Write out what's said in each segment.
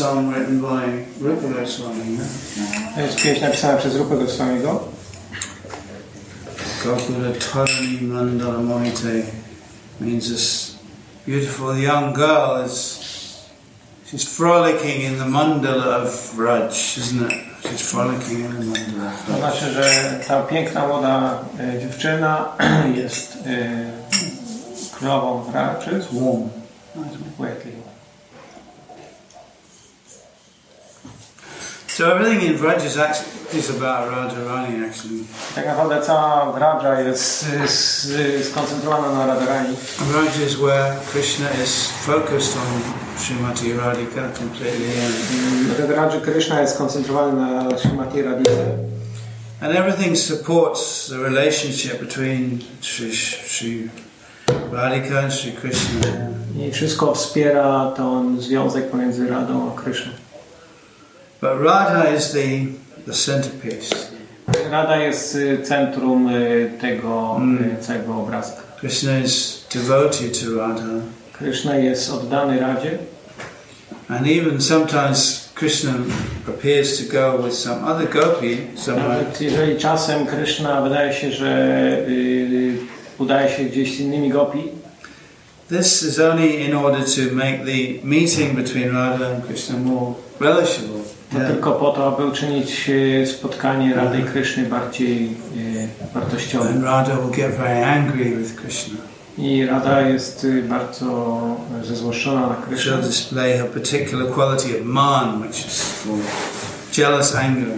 song written by Rupa Goswami. To jest pieśń napisana przez Rupę Goswamiego. Gokula Tarani Mandala Mohite means this beautiful young girl is she's frolicking in the mandala of Raj, isn't it? She's frolicking in the mandala To Raj. znaczy, że ta piękna młoda e, dziewczyna jest e, królową Raczy. It's warm. Quietly. So everything in Raj is actually is about Radharani actually. Tak naprawdę cała Raja jest skoncentrowana na Radharani. Raj is where Krishna is focused on Srimati Radhika completely and, Raja Krishna jest skoncentrowany na Srimati Radhice. and everything supports the relationship between Sri, Sri Radhika and Sri Krishna. I wszystko wspiera ten związek pomiędzy Radą a Krishną. But Radha is the, the centerpiece. Rada jest e, centrum e, tego Mm. całego obrazka. Krishna is devoted to Radha. Krishna jest oddany Radzie. And even sometimes Krishna appears to go with some other gopi somewhere. Nawet jeżeli czasem Krishna wydaje się, że y, udaje się gdzieś z innymi gopi, This is only in order to make the meeting between Radha and Krishna more relishable. To tylko po to, aby uczynić y, spotkanie Rady i Kryszny bardziej And wartościowym. Radha will get very angry with Krishna. I Rada jest y, bardzo zezłoszczona na Krysznę. She'll display her particular quality of man, which is jealous anger.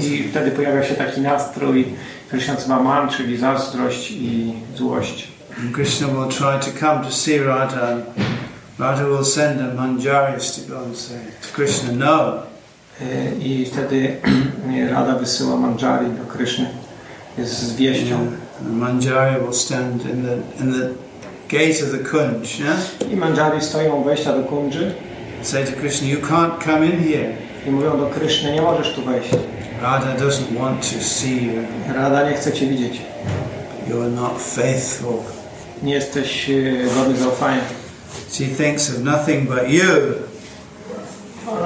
I wtedy pojawia się taki nastrój, się nazywa man, czyli zazdrość i złość. And Krishna will try to come to see Radha. and Radha will send a manjaris to go and say to Krishna, no. Y, I wtedy Rada wysyła Manjari do Kryszny z wieścią. Manjari will stand in the in the gate of the kunj, yeah? I Manjari stoją u wejścia do And say to Krishna, you can't come in here. i mówią do Kryszny, nie możesz tu wejść. Radha doesn't want to see you. Rada nie chce Cię widzieć. You are not faithful. Nie jesteś y, godny zaufania. She thinks of nothing but you.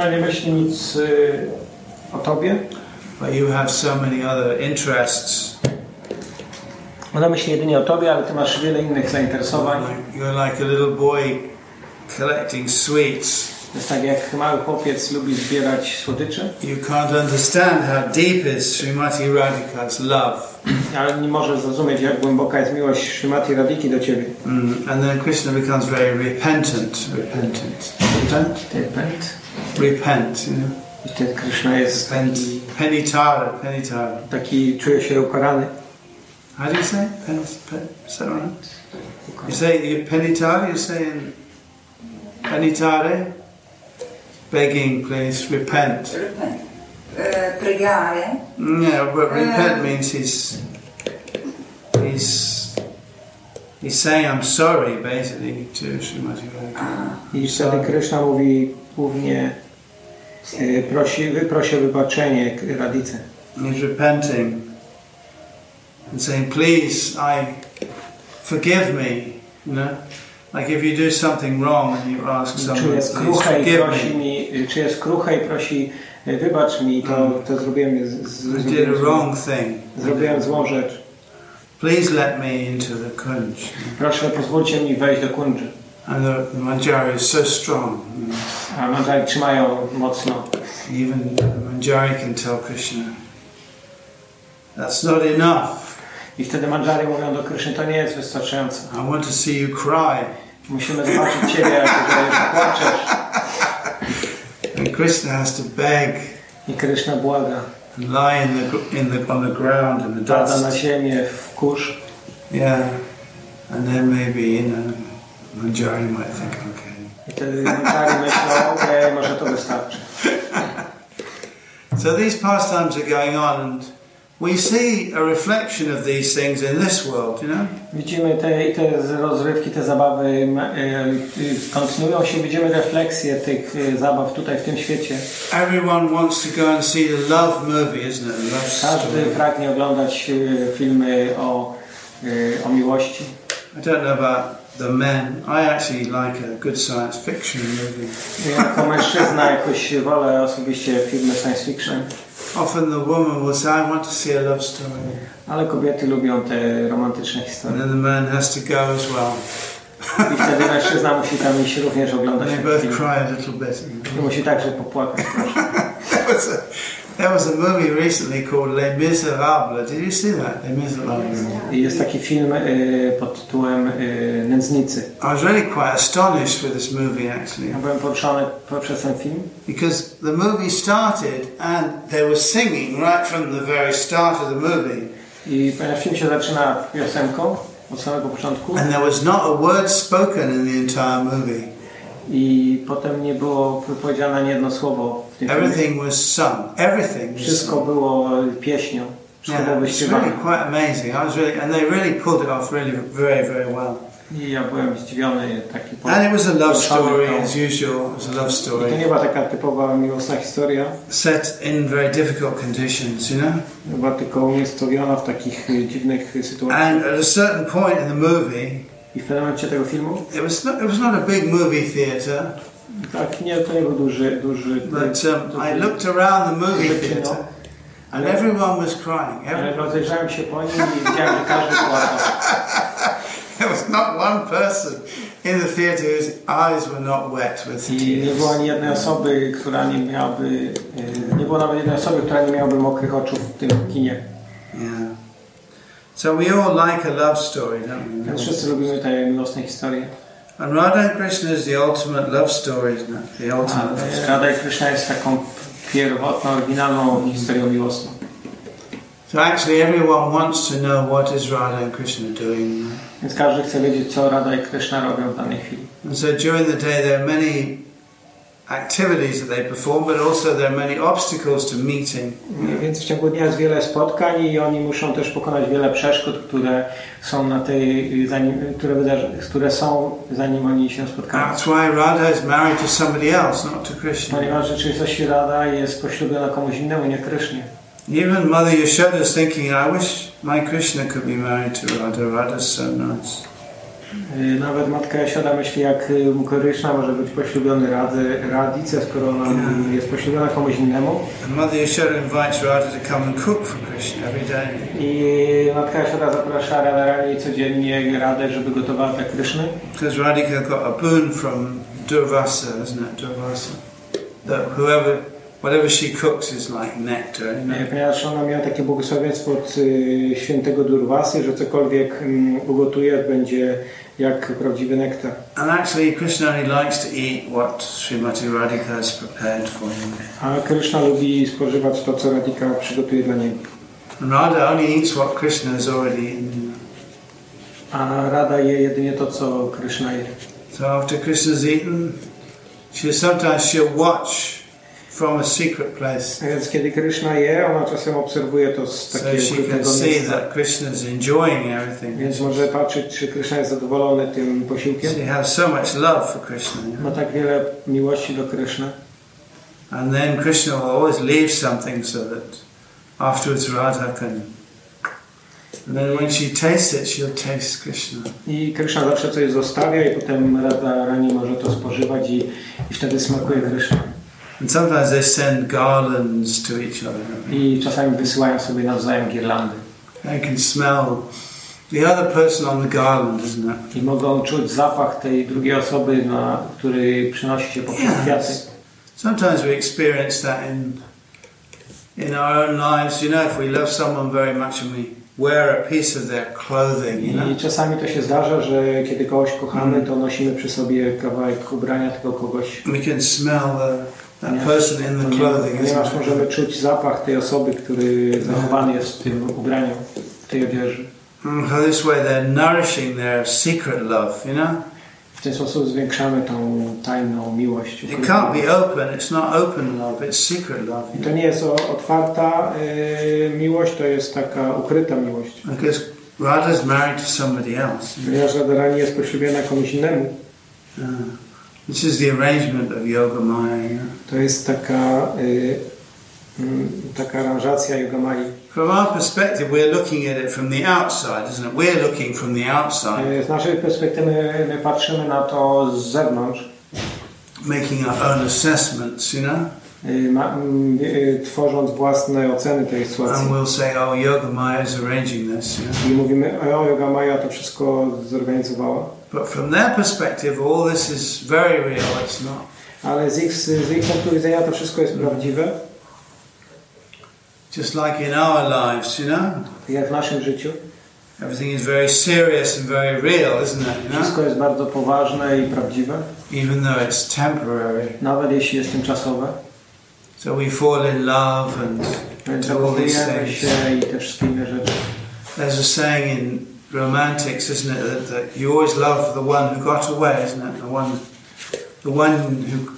Ona nie myśli nic y, o Tobie. But you have so many other interests. Ona myśli jedynie o Tobie, ale Ty masz wiele innych zainteresowań. You're like a little boy collecting sweets. Jest tak jak mały chłopiec lubi zbierać słodycze, You can't understand how deep is Srimati Radhika's love. ale nie może zrozumieć, jak głęboka jest miłość Srimati Radhiki do Ciebie. Mm. And then Krishna becomes very repentant. Repentant. Ty pęd. Repent, you know. I wtedy Krishna jest Repent. taki, Penitara, penitara. taki czuje się ukarany. How do you say? Pen, pen, is that right? You say you penitare, you say in penitare? Begging, please, repent. Repent. Eh, pregare. Yeah, but repent Uh, means he's he's he's saying I'm sorry basically to Srimati Radhika. Ah, I wtedy Krishna mówi głównie y, prosi, prosi o wybaczenie Radice. He's repenting and saying, Please, I forgive me. You know? Like if you do something wrong and you ask Czy someone, jest kruche i forgive prosi me. mi, czy jest kruche i prosi y, wybacz mi, to, to zrobiłem, z, z, did a wrong thing. zrobiłem złą rzecz. Please let me into the kunj. Proszę, pozwólcie mi wejść do kundży. And the, the manjari is so strong. You know. A Manjari trzymają mocno. Even the manjari can tell Krishna, that's not enough. I wtedy Manjari mówią do Kryszny, to nie jest wystarczające. I want to see you cry. Musimy zobaczyć Ciebie, jak płaczesz. And Krishna has to beg I Kryszna błaga. and lie in the, in the, on the ground in the Pada na ziemię w kurz. Yeah. And then maybe, you know, Think, okay. I wtedy Manjari myślą, okej, może to wystarczy. So these pastimes are going on, and we see a reflection of these things in this world, you know. Widzimy te, te rozrywki, te zabawy y, y, kontynuują się, widzimy refleksję tych y, zabaw tutaj w tym świecie. Everyone wants to go and see the love movie, isn't it? Love Każdy pragnie oglądać filmy o, o miłości. I don't know about the men, I actually like a good science fiction movie. Jako mężczyzna jakoś wolę osobiście filmy science fiction, Often the woman will say, I want to see a love story. ale kobiety lubią te romantyczne And historie. then the man has to go as well. I wtedy mężczyzna musi tam iść również oglądać And they both cry a little bit. I musi także popłakać. There was a, there was a movie recently called Les Miserables. Did you see that? Les Miserables. I jest taki film y, pod tytułem y, Nędznicy. I was really quite astonished with this movie actually. Ja byłem poruszony poprzez ten film. Because the movie started and they were singing right from the very start of the movie. I ponieważ film się zaczyna piosenką od samego początku And there was not a word spoken in the entire movie. i potem nie było wypowiedziane ani jedno słowo. Everything was sung. Everything was Wszystko sung. było pieśnią. Wszystko Yeah, było it's wyśpiewane. really quite amazing. I was really, and they really pulled it off really very, very well. I ja byłem zdziwiony taki And it was a love story as usual. It was a love I to story nie była taka typowa miłosna historia, set in very difficult conditions, you know. była tylko umiejscowiona w takich y, dziwnych sytuacjach. And at a certain point in the movie, I w pewnym momencie tego filmu, it was not, it was not a big movie theatre, tak, nie, był duży, duży, but um, I looked around the movie theatre, and everyone was crying. ale Every, rozejrzałem się po nim i widziałem, że każdy płakał. there was not one person in the theatre whose eyes were not wet with I nie tears. było ani jednej osoby, która nie miałaby, y, nie było nawet jednej osoby, która nie miałaby mokrych oczu w tym kinie. Yeah. So we all like a love story, don't we? wszyscy lubimy te miłosne historie. And Radha and Krishna is the ultimate love story, isn't it? The ultimate love story. Radha i Krishna jest taką pierwotną, oryginalną historią miłosną. So actually, everyone wants to know what is Radha and Krishna doing. Więc każdy chce wiedzieć, co Radha i Krishna robią w danej chwili. And so during the day, there are many activities that they perform, but also there are many obstacles to meeting. Więc w ciągu dnia jest wiele spotkań i oni muszą też pokonać wiele przeszkód, które są na tej, zanim, które, które są zanim oni się spotkają. That's why Radha is married to somebody else, not to Krishna. Ponieważ w rzeczywistości Radha jest poślubiona komuś innemu, nie Krysznie. Even Mother Yashoda is thinking, I wish my Krishna could be married to Radha. Radha's so nice. Y, Nawet matka Jasioda myśli, jak y, Kryszna może być poślubiony Rady, Radice, skoro ona jest poślubiona komuś innemu. And Mother Yashoda invites Radha to come and cook for Krishna every day. I matka Jasioda zaprasza Radharani codziennie Radę, żeby gotowała dla Kryszny. Because Radhika got a boon from Durvasa, isn't it? Durvasa. That whoever, whatever she cooks is like nectar. You know? Ponieważ ona miała takie błogosławieństwo od y, świętego Durwasy, że cokolwiek mm, ugotuje będzie jak prawdziwy nektar. And actually, Krishna only likes to eat what Srimati Radhika has prepared for him. A Kryszna lubi spożywać to, co Radhika przygotuje dla niego. And Radha only eats what Krishna has already eaten. A Rada je jedynie to, co Kryszna je. So after Krishna's eaten, she sometimes she'll watch from a secret place, więc kiedy Kryszna je, ona czasem obserwuje to z so takiego ukrytego miejsca. Krishna's enjoying everything. Więc może patrzeć, czy Kryszna jest zadowolony tym posiłkiem. She has so much love for Krishna. Ma tak wiele miłości do Kryszny. And then Krishna will always leave something so that afterwards Radha can. And then when she tastes it, she'll taste Krishna. I Kryszna zawsze coś zostawia i potem Rada Rani może to spożywać i, i wtedy smakuje Kryszna. And sometimes they send garlands to each other. I czasami wysyłają sobie nawzajem girlandy. They can smell the other person on the garland, isn't it? I mogą czuć zapach tej drugiej osoby, na, który przynosi się poprzez kwiaty. Sometimes we experience that in in our own lives. You know, if we love someone very much and we wear a piece of their clothing, you know, I czasami to się zdarza, że kiedy kogoś kochamy, to nosimy przy sobie kawałek ubrania tego kogoś. we can smell the, that person in the clothing. Ponieważ możemy czuć zapach tej osoby, który zachowany jest w tym ubraniu, w tej odzieży. Mm, So this way they're nourishing their secret love, you know. W ten sposób zwiększamy tą tajną miłość. It can't be open. It's not open love. It's secret love. To nie jest otwarta y, miłość, to jest taka ukryta miłość. Because Radha's married to somebody else. Ponieważ Radharani jest poślubiona komuś innemu, Uh, this is the arrangement of Yoga Maya. To jest taka y, Mm, Taka aranżacja Yogamai. From our perspective, we're looking at it from the outside, isn't it? We're looking from the outside, E, Z naszej perspektywy my patrzymy na to z zewnątrz, making our own assessments, you know? e, ma, m, e, tworząc własne oceny tej sytuacji. And we'll say, oh, Yoga Maya is arranging this, know? I mówimy, o, Yoga Maja to wszystko zorganizowała. But from their perspective, all this is very real, it's not. Ale z ich, z ich punktu widzenia to wszystko jest mm. prawdziwe, Just like in our lives, you know? jak w naszym życiu. Everything is very serious and very real, isn't it? You know? Wszystko jest bardzo poważne i prawdziwe, Even though it's temporary. nawet jeśli jest tymczasowe. So we fall in love and Więc do all these things. się i te wszystkie inne rzeczy. There's a saying in romantics, isn't it, that, that you always love the one who got away, isn't it? The one, the one who,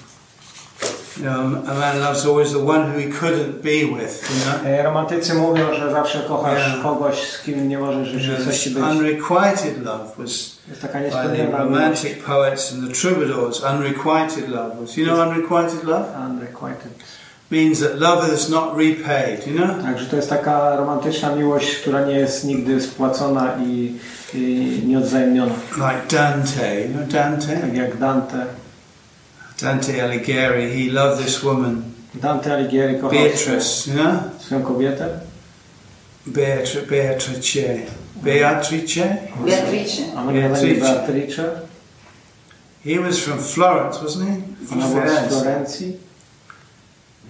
you know, a man loves always the one who he couldn't be with, you know? Romantycy mówią, że zawsze kochasz Yeah. kogoś, z kim nie możesz w You know, być. unrequited love was by the romantic poets and the troubadours. Unrequited love was. You know, unrequited love Unrequited. Means that love is not repaid. You know, Także to jest taka romantyczna miłość, która nie jest nigdy spłacona i, i nieodwzajemniona. like Dante. You know Dante. Tak jak Dante. Dante Alighieri. He loved this woman, Dante Alighieri kochał Beatrice. You know, swoją kobietę. Beatri- Beatrice. Beatrice. Beatrice. Imię Beatrice. Beatrice. He was from Florence, wasn't he? From Ona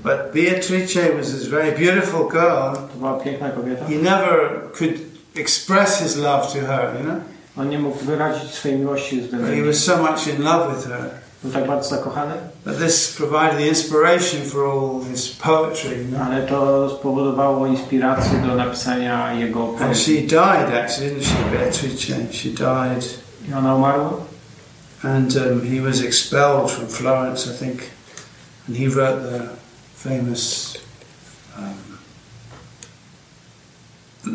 But Beatrice was this very beautiful girl. To była piękna kobieta. He never could express his love to her. You know. On nie mógł wyrazić swojej miłości względem But he was so much in love with her Był tak bardzo zakochany, that this provided the inspiration for all his poetry. You know? ale to spowodowało inspirację do napisania jego And she died actually, didn't she, Beatrice? She died, I ona umarła. and um, he was expelled from Florence, I think, and he wrote the famous um,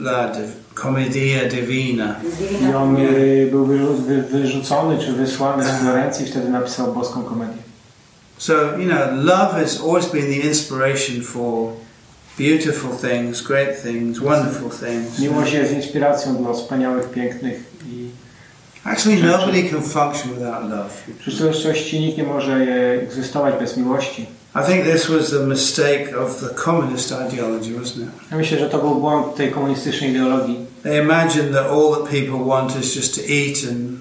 La Commedia Divina. I on y, był wyrzu- wy, wyrzucony czy wysłany z Florencji, wtedy napisał boską komedię. So you know, love has always been the inspiration for beautiful things, great things, wonderful things. Miłość jest inspiracją dla wspaniałych, pięknych i Actually, nobody can function without love. w rzeczywistości nikt nie może e, egzystować bez miłości. I think this was the mistake of the communist ideology, wasn't it? Ja myślę, że to był błąd tej komunistycznej ideologii. They imagined that all that people want is just to eat and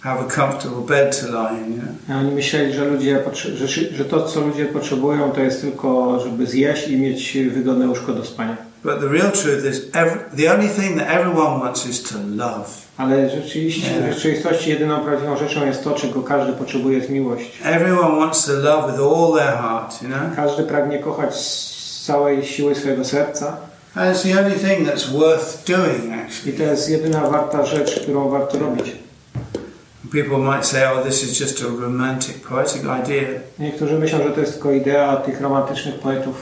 have a comfortable bed to lie in. A Oni myśleli, że, ludzie, że, że to, co ludzie potrzebują, to jest tylko, żeby zjeść i mieć wygodne łóżko do spania. But the real truth is, every, the only thing that everyone wants is to love. Ale rzeczywiście, Nie. w rzeczywistości jedyną prawdziwą rzeczą jest to, czego każdy potrzebuje, jest miłość. Everyone wants to love with all their heart, you know? Każdy pragnie kochać z całej siły swojego serca And it's the only thing that's worth doing, actually. i to jest jedyna warta rzecz, którą warto robić. People might say, oh, this is just a romantic, poetic idea. Niektórzy myślą, że to jest tylko idea tych romantycznych poetów,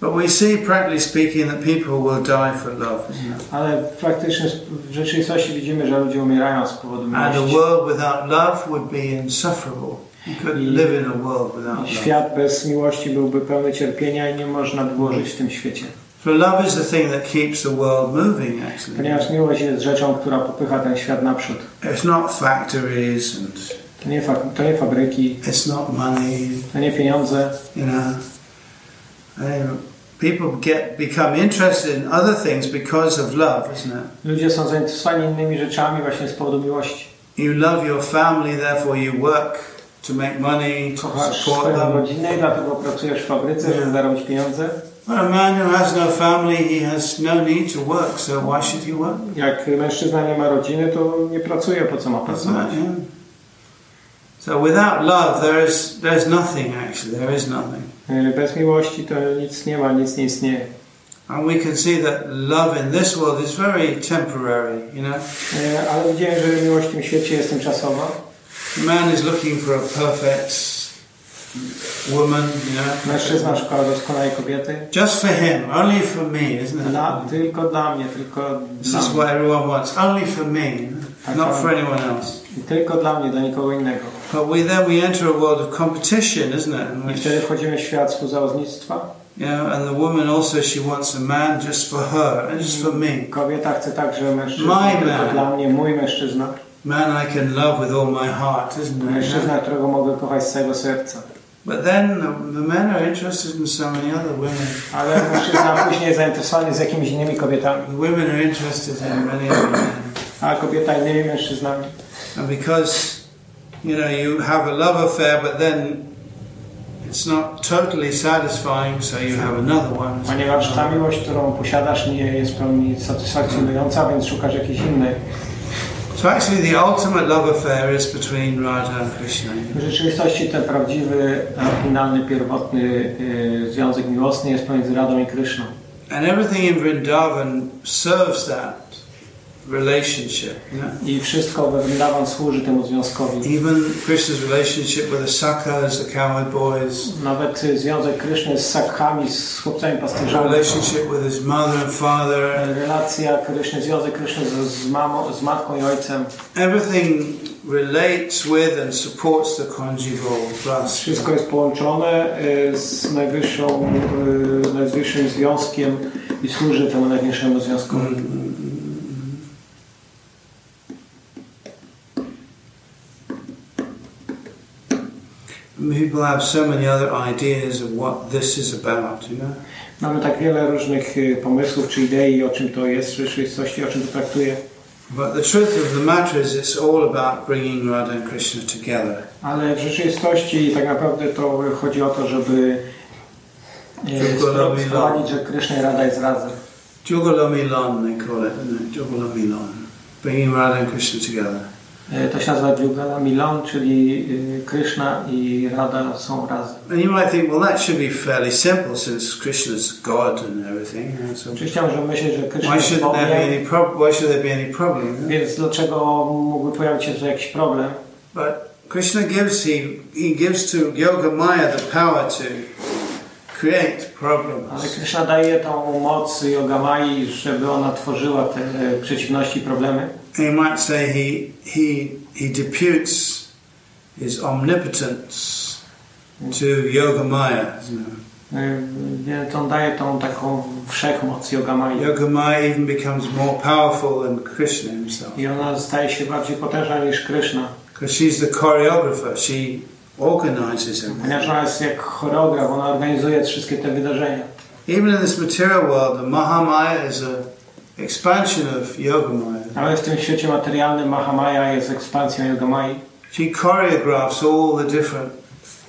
But we see, practically speaking, that people will die for love, ale w praktycznym, w rzeczywistości widzimy, że ludzie umierają z powodu And a miłości. world without love would be insufferable. You couldn't live in a world without love. Świat bez miłości byłby pełny cierpienia i nie można by było żyć w tym świecie. So love is the thing that keeps the world moving, actually. Ponieważ miłość jest rzeczą, która popycha ten świat naprzód. It's not factories and To nie, fa- to nie fabryki, it's not money, to nie pieniądze. you know. Um, people get become interested in other things because of love, isn't it? Ludzie są zainteresowani innymi rzeczami właśnie z powodu miłości. You love your family, therefore you work to make money, to Kochasz support them. rodzinę dlatego pracujesz w fabryce, żeby zarobić pieniądze. But a man who has no family, he has no need to work, so why should he work? Jak mężczyzna nie ma rodziny, to nie pracuje, po co ma pracować? So without love, there is there's nothing actually. There is nothing. Y, Bez miłości to nic nie ma, nic nie istnieje. And we can see that love in this world is very temporary, you know. Y, Ale widziałem, że miłość w tym świecie jest tymczasowa. Man is looking for a perfect woman, you know. Mężczyzna szuka doskonałej kobiety. Just for him, only for me, isn't Dla, it? tylko dla mnie, tylko This dla is mnie. what everyone wants, only for me, not for anyone else. Tylko dla mnie, dla nikogo innego. But we then we enter a world of competition, isn't it? In I wtedy wchodzimy w świat współzałognictwa, You know, and the woman also she wants a man just for her and just for me. Kobieta chce także mężczyzna, My tylko man. dla mnie, mój mężczyzna. Man I can love with all my heart, isn't it? Mężczyzna, którego mogę kochać z całego serca. But then the, the men are interested in so many other women. Ale mężczyzna później jest zainteresowany z jakimiś innymi kobietami, The women are interested in many other men. a kobieta innymi mężczyznami. And because, you know, you have a love affair, but then it's not totally satisfying, so you have another one. Ponieważ ta miłość, którą posiadasz, nie jest w pełni satysfakcjonująca, więc szukasz jakiejś innej. So actually, the ultimate love affair is between Radha and Krishna. W rzeczywistości ten prawdziwy, oryginalny, pierwotny y, związek miłosny jest pomiędzy Radą i Kryszną. And everything in Vrindavan serves that relationship. Know? I wszystko we Vrindavan służy temu związkowi. Even Krishna's relationship with the Sakhas, the cowherd boys, Nawet związek Kryszny z Sakhami, z chłopcami pasterzami. relationship with his mother and father, Relacja Kryszny, związek Kryszny z, z, mamą, z matką i ojcem. everything relates with and supports the conjugal plus. Wszystko jest połączone y, z najwyższą, y, najwyższym związkiem i służy temu największemu związkowi. People have so many other ideas of what this is about, you know. Mamy tak wiele różnych y, pomysłów czy idei, o czym to jest w rzeczywistości, o czym to traktuje. But the truth of the matter is, it's all about bringing Radha and Krishna together. Ale w rzeczywistości tak naprawdę to chodzi o to, żeby robi sprowadzić, że Kryszna i Rada jest razem. Jugalamilon, they call it? Jugalamilon. Bringing Radha and Krishna together. E, To się nazywa Jugala Milon, czyli y, Kryszna i Rada są razem. And you might think, well, that should be fairly simple since Krishna's God and everything. know, So Oczywiście możemy myśleć, że Kryszna why jest should there be Bogiem, Why should there be any problem? więc dlaczego mógłby pojawić się tu jakiś problem? But Krishna gives he he gives to Yoga Maya the power to create Ale problems. Kryszna daje tą moc Yogamai, żeby ona tworzyła te e, przeciwności, problemy. You might say he he he deputes his omnipotence to Yoga Maya. isn't it? E, Więc on daje tą taką wszechmoc Yogamai. Yoga Maya even becomes more powerful than Krishna himself I ona staje się bardziej potężna niż Kryszna. because she's the choreographer. She organizes everything. Ona jest jak choreograf, ona organizuje wszystkie te wydarzenia. Even in this material world, the Mahamaya is a expansion of Yoga Maya. Ale w tym świecie materialnym Mahamaya jest ekspansją Yogamai. She choreographs all the different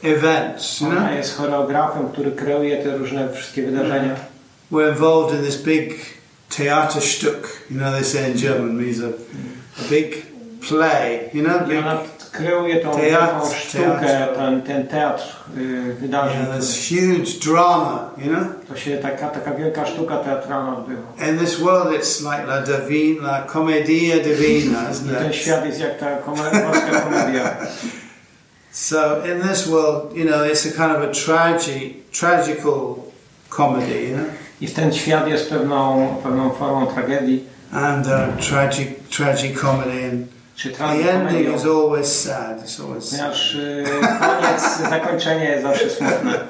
events. You Ona know, jest choreografem, który kreuje te różne wszystkie wydarzenia. we're involved in this big Theaterstück. You know, they say in German means a, a big play. You know, big, ona kreuje tą Teatr, sztukę, teatr. ten, ten teatr y, wydarzeń. yeah, this huge drama. You know. To się taka, taka wielka sztuka teatralna odbywa. In this world, it's like la divina, la commedia divina, isn't ten it? świat jest jak ta polska komedia. So in this world, you know, it's a kind of a tragic, tragical comedy, you know, I ten świat jest pewną, pewną formą tragedii, and uh, tragic, tragic comedy, and czy the ending is always sad. It's always Ponieważ y, koniec, zakończenie jest zawsze smutne.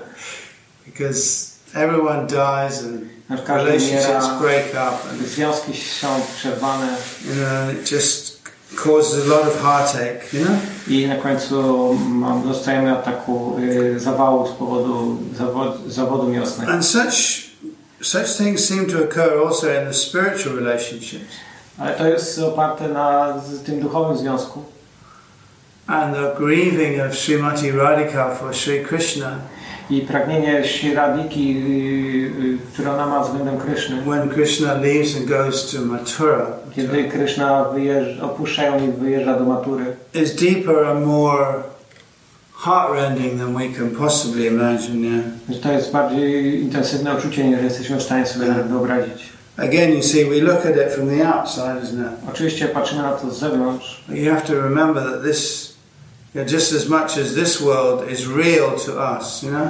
because everyone dies and relationships break up, and związki są przerwane you know, it just causes a lot of heartache, you know. i na końcu mam, dostajemy ataku y, zawału z powodu zawod, zawodu miłosnego. And such such things seem to occur also in the spiritual relationships. Ale to jest oparte na tym duchowym związku. And the grieving of Srimati Radhika for Sri Krishna I pragnienie Radiki, y, y, które ona ma względem Kryszny. when Krishna leaves and goes to Mathura Kiedy Kryszna wyjeżdża, opuszcza ją i wyjeżdża do Matury. is deeper and more heartrending than we can possibly imagine. Yeah. To jest bardziej intensywne uczucie, niż jesteśmy w stanie sobie nawet wyobrazić. Again, you see, we look at it from the outside, isn't it? Oczywiście patrzymy na to z zewnątrz, But you have to remember that this, you know, just as much as this world is real to us, you know.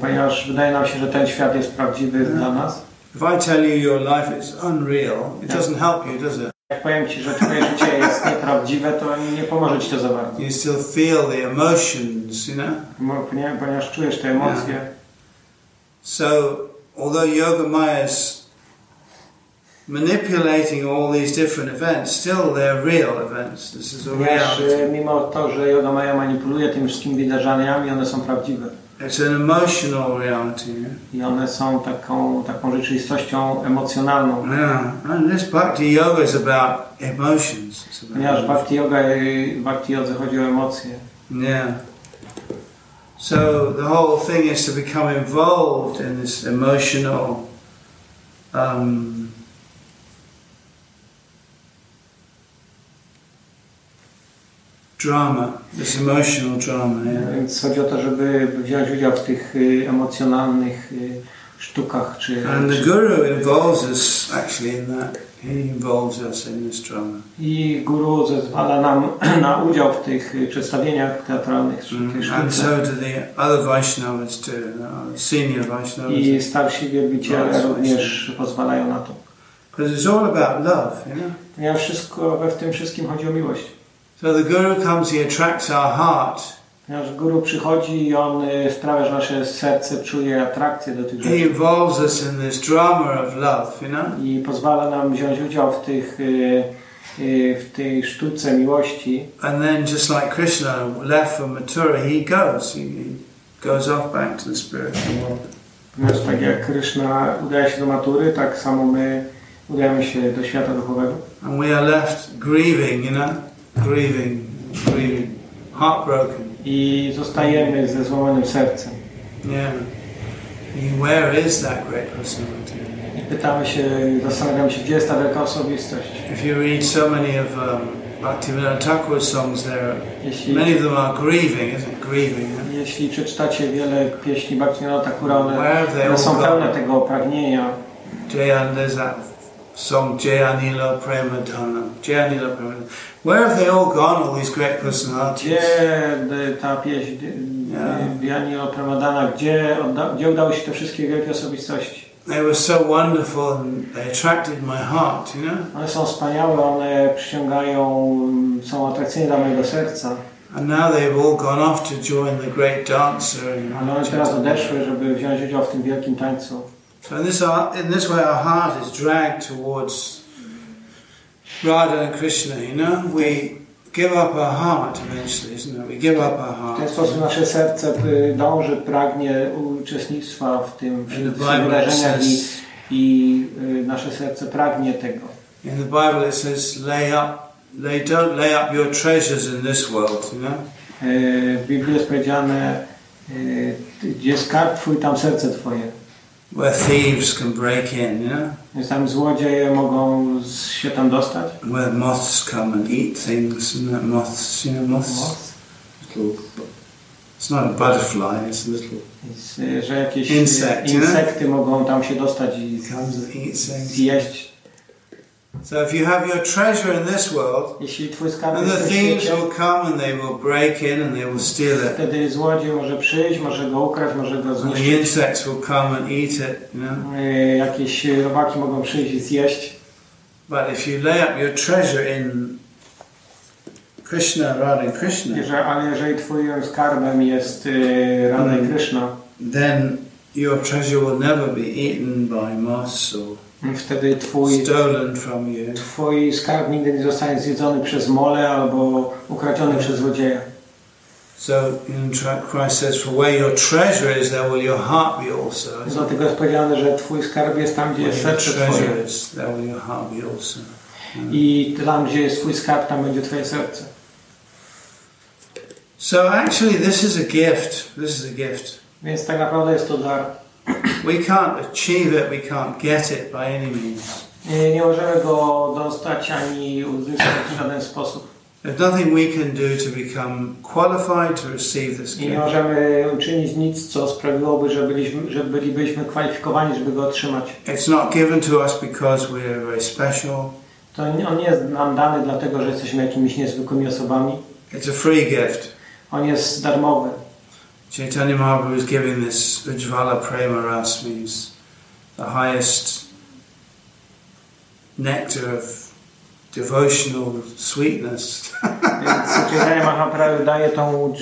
ponieważ wydaje nam się, że ten świat jest prawdziwy Mhm. dla nas. If I tell you your life is unreal, it doesn't help you, does it? Jak powiem Ci, że Twoje życie jest nieprawdziwe, to nie pomoże Ci to za bardzo. You still feel the emotions, you know. Ponieważ czujesz te emocje. So, although Yoga Maya is manipulating all these different events, still they're real events. This is a e, reality. mimo to, że Yoga Maja manipuluje tymi wszystkimi wydarzeniami, one są prawdziwe. It's an emotional reality. I one są taką, taką rzeczywistością emocjonalną. Yeah. And this Bhakti Yoga is about emotions. It's about Ponieważ Bhakti Yoga, e, Bhakti Jodze chodzi o emocje. Yeah. So the whole thing is to become involved in this emotional um, drama, this emotional drama. Yeah. Więc chodzi o to, żeby wziąć udział w tych y, emocjonalnych y, sztukach czy, And the guru involves us actually in that. He involves us in this drama. i guru zezwala nam na udział w tych y, przedstawieniach teatralnych Mm. And so do the other Vaishnavas too, senior Vaishnavas. I starsi wielbiciele również pozwalają na to. Because it's all about love, you know. Ponieważ wszystko, we w tym wszystkim chodzi o miłość. So the guru comes, he attracts our heart. Ponieważ guru przychodzi i on y, sprawia, że nasze serce czuje atrakcję do tych He rzeczy. involves us in this drama of love, you know. I pozwala nam wziąć udział w, tych, y, y, w tej sztuce miłości. And then, just like Krishna left from Mathura, he goes. He, he goes off back to the spiritual world. Ponieważ tak jak Kryszna udaje się do matury, tak samo my udajemy się do świata duchowego. And we are left grieving, you know, grieving, grieving, heartbroken. I zostajemy ze złamanym sercem. Yeah. Where is that great personality? Pytamy się, zastanawiamy się, gdzie jest ta wielka osobistość. If you read so many of um, Bhaktivinoda Thakur's songs, there, Jeśli, many of them are grieving, isn't it? Grieving. Yeah? jeśli przeczytacie wiele pieśni Bhaktivinoda Thakura, one, one są pełne tego pragnienia. Jayan, there's that song Jayanila Premadana. Jayanila Premadana. Where have they all gone, all these great personalities? Gdzie y, ta pieśń Ja. Dianilo Pramadana, gdzie, odda, gdzie udały się te wszystkie wielkie osobistości? They were so wonderful and they attracted my heart, you know. One są wspaniałe, one przyciągają, mm, są atrakcyjne dla mojego serca. And now they've all gone off to join the great dancer. Ale one teraz odeszły, żeby wziąć udział w tym wielkim tańcu. So in this, in this way, our heart is dragged towards Radha and Krishna. You know, we give up our heart eventually, isn't it? We give up our W ten heart. sposób nasze serce y, dąży, pragnie uczestnictwa w tym In the w tych Bible, it wydarzeniach i, says, i y, nasze serce pragnie tego. in the Bible, it says, lay up, lay, don't lay up your treasures in this world. You know. Y, W Biblii jest powiedziane, gdzie skarb twój, tam serce twoje. Where thieves can break in, you know, Więc tam złodzieje mogą się tam dostać. where moths come and eat things, and that moths, you know, moths, little. It's not a butterfly; it's a little. Y, że jakieś Insect, y, insekty mogą tam się dostać i zjeść. So if you have your treasure in this world, Jeśli twój skarb jest the thieves świecie, will come and they will break in and they will steal it, wtedy złodziej może przyjść, może go ukraść, może go and the zniszczyć. insects will come and eat it, you know. Y, Jakieś robaki mogą przyjść i zjeść. But if you lay up your treasure in Krishna, Radha Krishna, Jeżeli, ale jeżeli twoim skarbem jest y, Radha i Mm. Krishna, then your treasure will never be eaten by moths or wtedy twój, twój skarb nigdy nie zostanie zjedzony przez mole albo ukradziony przez złodzieja. So in Christ says, "For where your treasure is, there will your heart be also." Dlatego jest powiedziane, że twój skarb jest tam, gdzie jest serce twoje. treasure is, there will your heart be also. I tam, gdzie jest twój skarb, tam będzie twoje serce. So actually, this is a gift. This is a gift. Więc tak naprawdę jest to dar. We can't achieve it. We can't get it by any means. Nie, nie możemy go dostać ani uzyskać w żaden sposób. There's nothing we can do to become qualified to receive this I nie gift. możemy uczynić nic, co sprawiłoby, że, byliśmy, że bylibyśmy kwalifikowani, żeby go otrzymać. It's not given to us because we're very special. To on nie jest nam dany dlatego, że jesteśmy jakimiś niezwykłymi osobami. It's a free gift. On jest darmowy. Chaitanya Mahaprabhu is giving this Ujjvala Prema Ras means the highest nectar of devotional sweetness. Chaitanya Mahaprabhu daje tą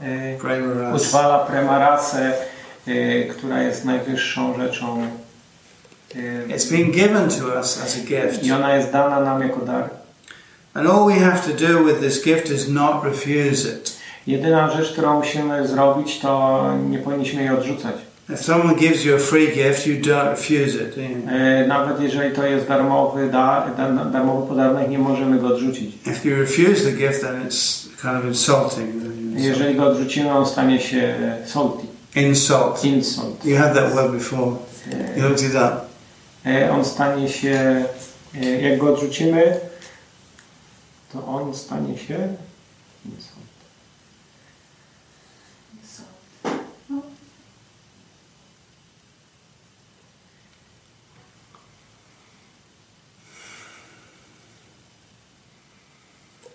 e, Prema Ras. użwala premarasę, która jest najwyższą rzeczą It's been given to us as a gift. i ona jest dana nam jako dar. And all we have to do with this gift is not refuse it. Jedyna rzecz, którą musimy zrobić, to nie powinniśmy jej odrzucać. If someone gives you a free gift, you don't refuse it, do you? Y, Nawet jeżeli to jest darmowy, da, da, darmowy podarunek, nie możemy go odrzucić. If you refuse the gift, then it's kind of insulting. Jeżeli go odrzucimy, on stanie się salty, Insult. insult. You had that word before. You looked it up. On stanie się, y, jak go odrzucimy, to on stanie się insult.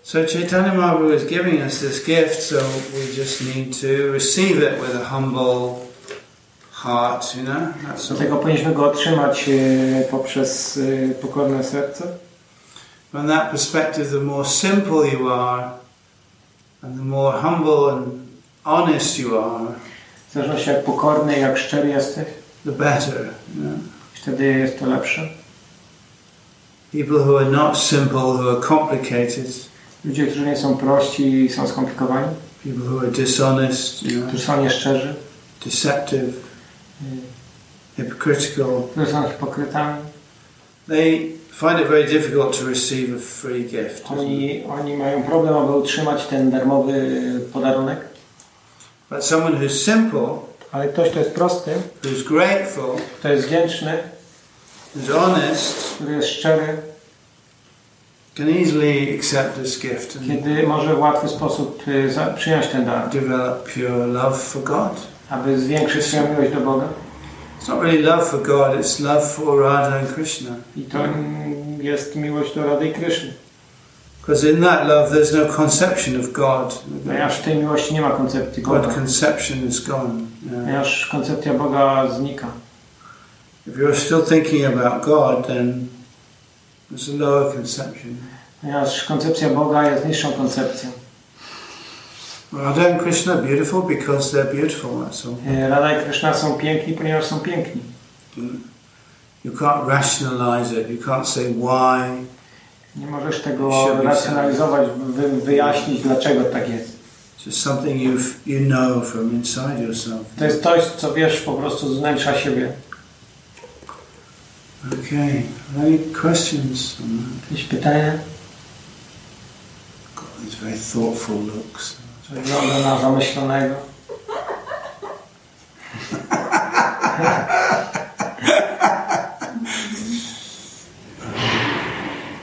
So Chaitanya Mahaprabhu is giving us this gift, so we just need to receive it with a humble heart, you know? That's all. Powinniśmy go otrzymać poprzez pokorne serce. From that perspective, the more simple you are, and the more humble and honest you are, W zależności jak pokorny, jak szczery jesteś, the better. You know? wtedy jest to lepsze. People who are not simple, who are complicated, Ludzie, którzy nie są prości i są skomplikowani, people who are dishonest, you know, którzy są nieszczerzy, deceptive, y, hypocritical, którzy są hipokrytami, they find it very difficult to receive a free gift. oni, oni mają problem, aby utrzymać ten darmowy podarunek. But someone who's simple, Ale ktoś, kto jest prosty, who's grateful, kto jest wdzięczny, who's honest, który jest szczery, can easily accept this gift and kiedy może w łatwy sposób y, przyjąć ten dar, develop pure love for God. aby zwiększyć swoją miłość do Boga. It's not really love for God, it's love for Radha and Krishna. I to jest miłość do Rady i Kryszny. Because in that love there's no conception of God. Ponieważ w tej miłości nie ma koncepcji God Boga. conception is gone. Yeah. Ponieważ koncepcja Boga znika. If you're still thinking about God, then there's a lower conception. Ponieważ koncepcja Boga jest niższą koncepcją. Radha and Krishna are beautiful because they're beautiful, that's all. E, Rada i Kryszna są piękni, ponieważ są piękni. You can't rationalize it, you can't say why. Nie możesz tego racjonalizować, wy, wyjaśnić, dlaczego tak jest. Just something you you know from inside yourself. To jest coś, co wiesz po prostu z wnętrza siebie. Okay, any questions? Jakieś pytania? These very thoughtful looks. Wygląda na zamyślonego.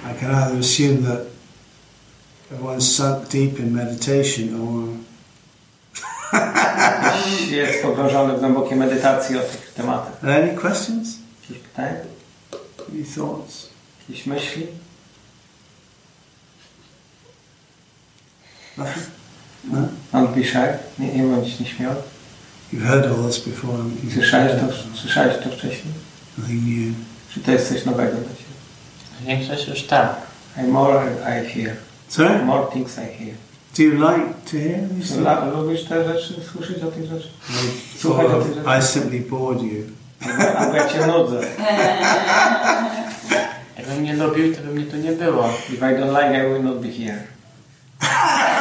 I can either assume that everyone's sunk deep in meditation or jest pogrążony w głębokiej medytacji o tych tematach. Any questions? Jakieś pytania? Any thoughts? Jakieś myśli? No? Don't be shy. Nie, nie bądź nieśmiały. You've heard all this before. Słyszałeś to, słyszałeś to wcześniej? Nothing new. Czy to jest coś nowego dla Ciebie? Większość już tak. I more I hear. Sorry? More things I hear. Do you like to hear these things? La- Lubisz te rzeczy, słyszeć o tych rzeczach? Słuchaj Or o tych rzeczach? I simply bored you. Albo ja Cię nudzę. Jakbym nie lubił, to by mnie tu nie było. If I don't like, I will not be here.